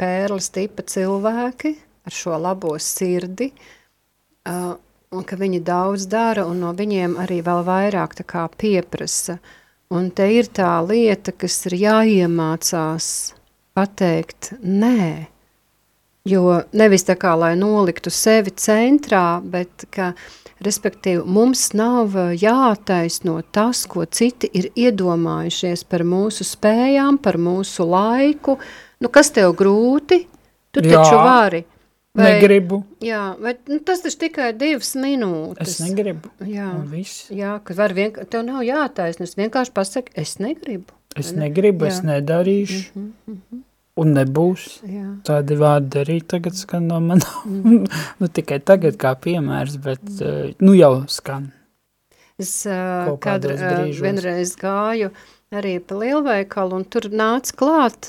pērles tipa cilvēki ar šo labo sirdi, uh, un ka viņi daudz dara, un no viņiem arī vēl vairāk tā kā pieprasa. Un te ir tā lieta, kas ir jāiemācās pateikt nē. Jo nevis tā kā, lai noliktu sevi centrā, bet ka, respektīvi, mums nav ā, jātaisno tas, ko citi ir iedomājušies par mūsu spējām, par mūsu laiku. Nu, kas tev grūti? Tu Jā. taču vari. Negribu, Jā, vai nu, tas taču tikai divas minūtes. es negribu, Jā, jā ka var vienkārši, tev nav jātaisno, es vienkārši pasaku, es negribu. Es Vai ne? negribu, es Jā. Mhm, nedarīšu, un nebūs. Jā. Tādi vārdi arī tagad skan no man. Mhm. (laughs) nu, tikai tagad kā piemērs, bet uh, nu jau skan. Es kādos uh, brīžos. vienreiz gāju arī pa lielveikalu, un tur nāca klāt,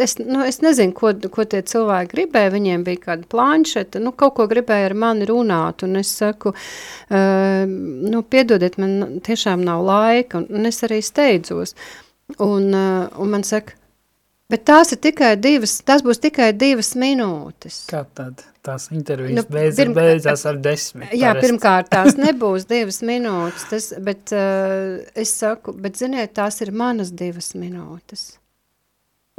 es, nu, es nezinu, ko, ko tie cilvēki gribēja, viņiem bija kāda planšeta, nu, kaut ko gribēja ar mani runāt, un es saku, nu, piedodiet, man tiešām nav laika, un, un es arī steidzos, un, un man saka, bet tās ir tikai divas, tas būs tikai divas minūtes. Kā tad tās intervijas Nu, beidz, pirm- beidzās ar desmit? Jā, parasti. pirmkārt, tās (laughs) nebūs divas minūtes, tas, bet uh, es saku, bet ziniet, tās ir manas divas minūtes.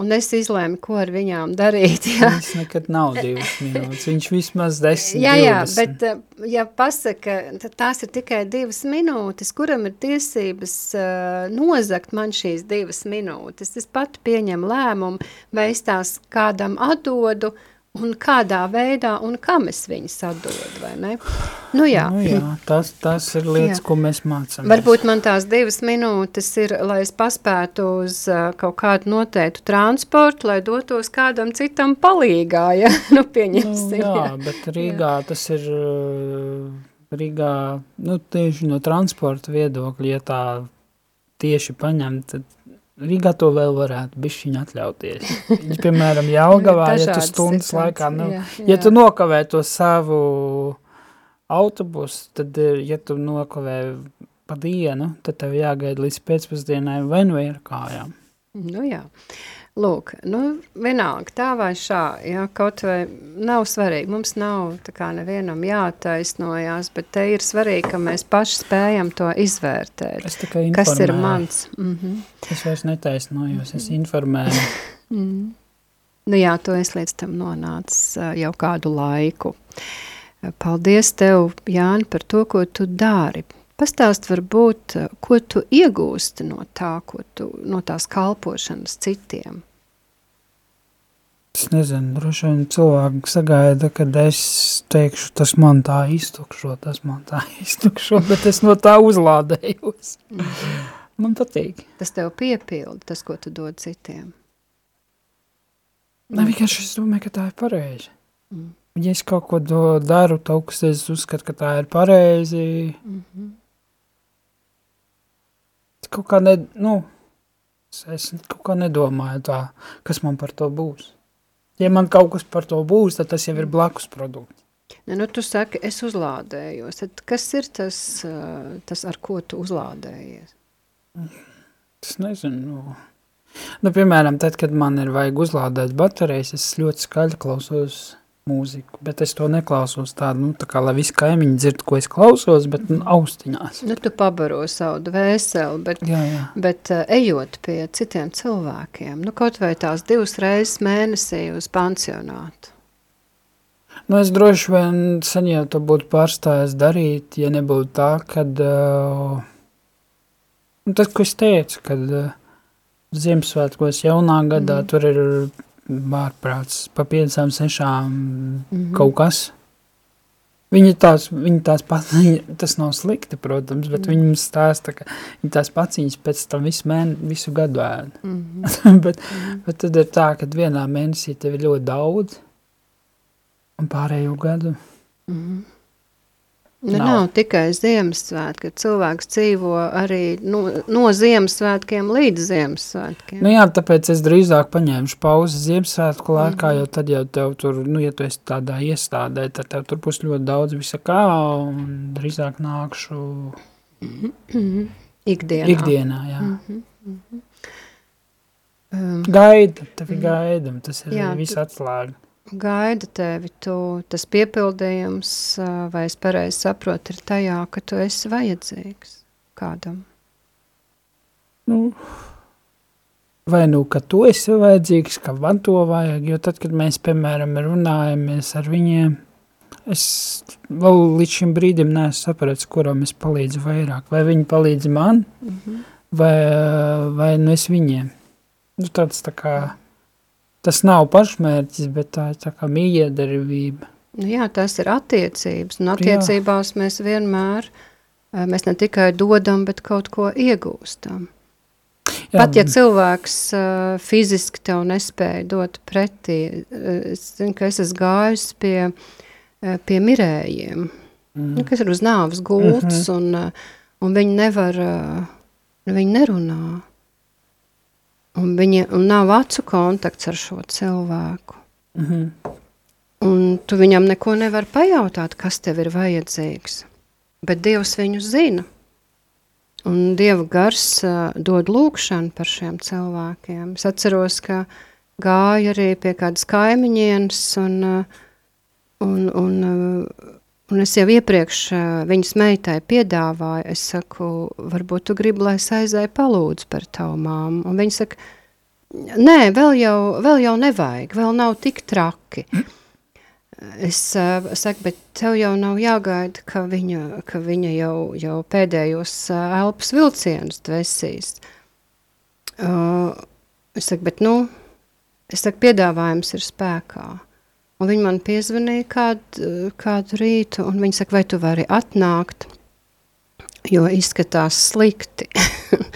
Un es izlēmu, ko ar viņām darīt. Jā, Viņš nekad nav divas minūtes, viņš vismaz desmit, jā, jā 20. bet uh, ja pasaka, tad tās ir tikai divas minūtes, kuram ir tiesības uh, nozakt man šīs divas minūtes. Es pat pieņemu lēmumu, vai es tās kādam atdodu, un kādā veidā, un kam es viņas atdodu, vai ne? Nu jā. Nu, jā tas, tas ir lietas, Jā. ko mēs mācāmies. Varbūt man tās divas minūtes ir, lai es paspētu uz uh, kaut kādu noteiktu transportu, lai dotos kādam citam palīgā, ja? nu, (laughs) Nu, pieņemsim. jā, bet Rīgā tas ir, Rīgā, nu, tieši no transporta viedokļa, ja tā tieši paņemt, tad Rīgā to vēl varētu bišķiņ atļauties. Ja, piemēram, Jaugavā, ja tu stundas situācijas, laikā, nu, jā, ja jā. tu nokavē to savu autobusu, tad, eh, ja tu nokavē pa dienu, tad tev jāgaida līdz pēcpusdienai vai nu ir kājām. Nu jā. Lūk, nu, vienalga, tā vai šā, jā, kaut vai nav svarīgi, mums nav tā kā nevienam jātaisnojās, bet te ir svarīgi, ka mēs paši spējam to izvērtēt. Es tikai informēju. Kas ir mans? Mhm. Es vairs netaisnojos, es informēju. Nu jā, tu esi līdz tam nonācis jau kādu laiku. Paldies tev, Jāni, par to, ko tu dari. Pastāst varbūt, ko tu iegūsti no tā, ko tu, no tās kalpošanas citiem. Es nezinu, droši vien cilvēki sagaida, kad es teikšu, tas man tā iztukšo, tas man tā (laughs) iztukšo, bet es no tā uzlādējos. Mm. Man patīk. Tas tev piepilda, tas, ko tu dod citiem. Ne, vienkārši es domāju, ka tā ir pareizi. Mm. Ja es kaut ko do, daru, kas es uzskatu, ka tā ir pareizi, mm -hmm. Kaut kā ne, nu, es kaut kā nedomāju tā, kas man par to būs. Ja man kaut kas par to būs, tad tas jau ir blakus produkts. Ne, nu, tu saki, es uzlādējos. Tad kas ir tas, tas ar ko tu uzlādējies? Es nezinu. Nu, nu, piemēram, tad, kad man ir vajag uzlādēt baterijas, es ļoti skaļi klausos mūziku, bet es to neklausos tādu, nu, tā kā, lai visi kaimiņi dzird, ko es klausos, bet nu, austiņās. Nu, tu pabaro savu dvēseli, bet, jā, jā. bet uh, ejot pie citiem cilvēkiem, nu, kaut vai tās divas reizes mēnesī uz pansionātu. Nu, es droši vien sen jau to būtu pārstājis darīt, ja nebūtu tā, kad, uh, nu, tas, ko es teicu, kad uh, Ziemassvētkos jaunā gadā mm. tur ir ārprāts, pa piecām, sešām mm -hmm. kaut kas. Viņa tās, viņa tās pats, (laughs) tas nav slikti, protams, bet mm. viņa mums stāsta, ka viņa tās paciņas pēc tam visu, mēne, visu gadu ēd. Mm -hmm. (laughs) bet, mm -hmm. bet tad ir tā, ka vienā mēnesī tev ir ļoti daudz, un pārējo gadu. Mm -hmm. Nu, nav. nav tikai Ziemassvētki, cilvēks dzīvo arī no, no Ziemassvētkiem līdz Ziemassvētkiem. Nu jā, tāpēc es drīzāk paņēmušu pauzi Ziemassvētku laikā, mm -hmm. jo tad jau tev tur, nu, ja tu esi tādā iestādē, tad tev tur būs ļoti daudz visa kā, un drīzāk nākšu mm (clears throat) -hmm. ikdienā. Ikdienā, jā. Mm -hmm. Um, gaida, tevi mhm. gaida, tas ir jā, viss atslēga gaida tevi, tu, tas piepildījums, vai es pareizi saprotu, ir tajā, ka tu esi vajadzīgs kādam? Nu, vai nu, ka tu esi vajadzīgs, ka man to vajag, jo tad, kad mēs, piemēram, runājamies ar viņiem, es vēl līdz šim brīdim neesmu sapratis, kuram es palīdzu vairāk, vai viņi palīdz man, mm -hmm. vai, vai nu es viņiem. Nu, tāds tā kā tas nav pašmērķis, bet tā ir tā kā mījiedarbība. Nu jā, tas ir attiecības, un attiecībās jā. mēs vienmēr, eh, mēs ne tikai dodam, bet kaut ko iegūstam. Jā. Pat ja cilvēks uh, fiziski tev nespēja dot pretī, es zinu, ka es esmu gājis pie, pie mirējiem, mm. nu, kas ir uz nāvas gultas, mm -hmm. un, un viņi nevar, viņi nerunā. Un viņa un nav acu kontakts ar šo cilvēku. Mm -hmm. Un tu viņam neko nevar pajautāt, kas tev ir vajadzīgs. Bet Dievs viņu zina. Un Dieva gars uh, dod lūkšanu par šiem cilvēkiem. Es atceros, ka gāju arī pie kādas kaimiņienes un, un, un Un es jau iepriekš viņas meitai piedāvāju, es saku, varbūt tu gribi, lai es aizēju palūdzu par tavu māmu. Un viņa saka, nē, vēl jau, vēl jau nevajag, vēl nav tik traki. Es uh, saku, bet tev jau nav jāgaida, ka viņa, ka viņa jau, jau pēdējos uh, elpas vilcienus dvesīs. Uh, es saku, bet nu, es saku, piedāvājums ir spēkā. Un viņi man piezvanīja kādu, kādu rītu, un viņi saka, vai tu vari atnākt, jo izskatās slikti.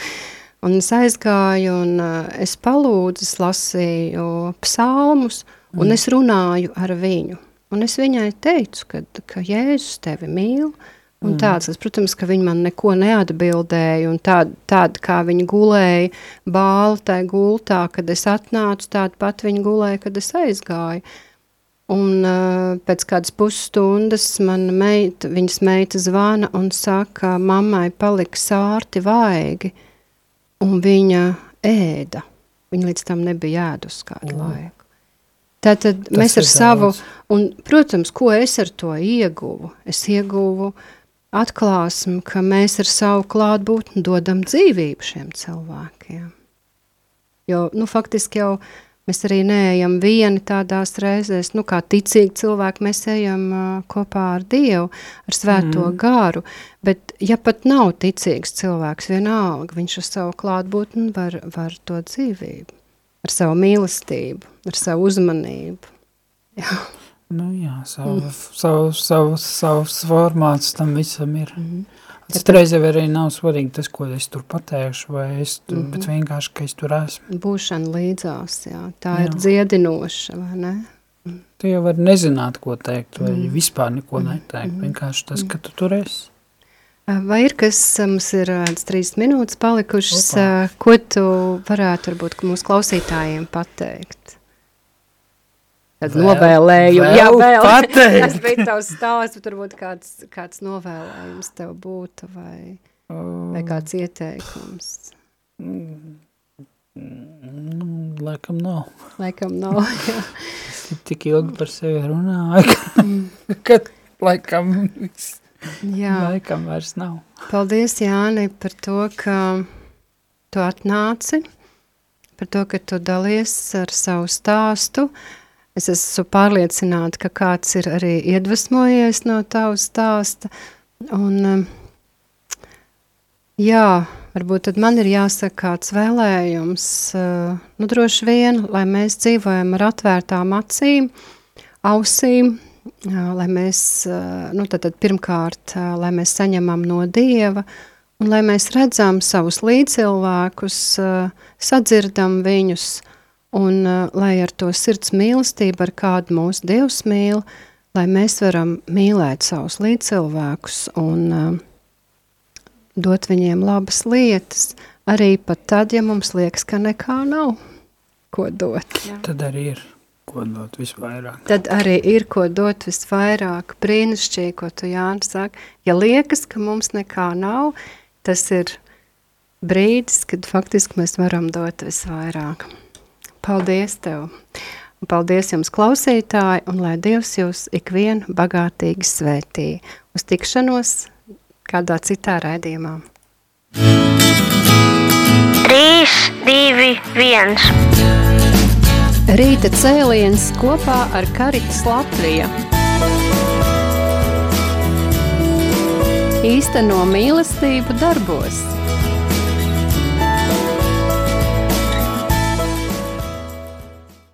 (laughs) un es aizgāju, un uh, es palūdzu, es lasīju psalmus, mm. un es runāju ar viņu. Un es viņai teicu, ka, ka Jēzus tevi mīl, un mm. tāds, protams, ka viņi man neko neatbildēja, un tāda, tād, kā viņi gulēja bāli tai gultā, kad es atnācu, tāda pat viņi gulēja, kad es aizgāju. Un uh, pēc kādas pusstundas mana meita, viņas meita zvana un saka, mammai palika sārti vaigi, un viņa ēda. Viņa līdz tam nebija ēdus kādu mm. laiku. Tātad Tas mēs ar savu, un, protams, ko es ar to ieguvu? Es ieguvu atklāsmi, ka mēs ar savu klātbūtni dodam dzīvību šiem cilvēkiem. Jo, nu, faktiski jau uh, Mēs arī neejam vieni tādās reizēs, nu, kā ticīgi cilvēki, mēs ejam uh, kopā ar Dievu, ar svēto mm. garu, bet ja pat nav ticīgs cilvēks, vienalga, viņš ar savu klātbūtni var, var to dzīvību. ar savu mīlestību, ar savu uzmanību. Jā. Nu jā, savu, mm. savu, savu, savs formāts tam visam ir. Mm -hmm. Citreiz jau arī nav svarīgi tas, ko es tur pateikšu, vai es tur, mm -hmm. bet vienkārši, ka es tur esmu. Būšana līdzās, jā, tā jā. ir dziedinoša, vai ne? Tu jau vari nezināt, ko teikt, vai mm. vispār neko mm. neteikt, mm. vienkārši tas, ka tu tur esi. Vai ir kas, mums ir trīs minūtes palikušas, Opa. ko tu varētu varbūt mūsu klausītājiem pateikt? Tad vēl, novēlēju, vēl jā, vēl. (laughs) Pateikt. Tas bija tavs stāsts, bet varbūt kāds, kāds novēlējums tev būtu vai, um, vai kāds ieteikums. Mm, laikam nav. Laikam nav, (laughs) jā. Es tik ilgi par sevi runāju, ka, (laughs) ka laikam viss. Jā. Laikam vairs nav. Paldies, Jāni, par to, ka tu atnāci, par to, ka tu dalies ar savu stāstu, uh, Es esmu pārliecināta, ka kāds ir arī iedvesmojies no tavas stāsta. Un, um, jā, varbūt tad man ir jāsaka kāds vēlējums, uh, nu droši vien, lai mēs dzīvojam ar atvērtām acīm, ausīm, lai mēs, uh, nu tad, tad pirmkārt, uh, lai mēs saņemam no Dieva, un lai mēs redzam savus līdzcilvēkus, sadzirdam viņus, Un uh, lai ar to sirds mīlestību, ar kādu mūsu Dievs mīl, lai mēs varam mīlēt savus līdzcilvēkus un uh, dot viņiem labas lietas, arī pat tad, ja mums liekas, ka nekā nav ko dot. Jā. Tad arī ir ko dot visvairāk. Tad arī ir ko dot visvairāk. Brīnišķīgi, ko tu Jānis saka. Ja liekas, ka mums nekā nav, tas ir brīdis, kad faktiski mēs varam dot visvairāk. Paldies Tev! Un paldies jums, klausītāji, un lai Dievs jūs ikvienu bagātīgi svētī. Uz tikšanos kādā citā raidījumā. 3, 2, 1. Rīta cēliens kopā ar Karitas Latviju. Īsteno mīlestību darbos.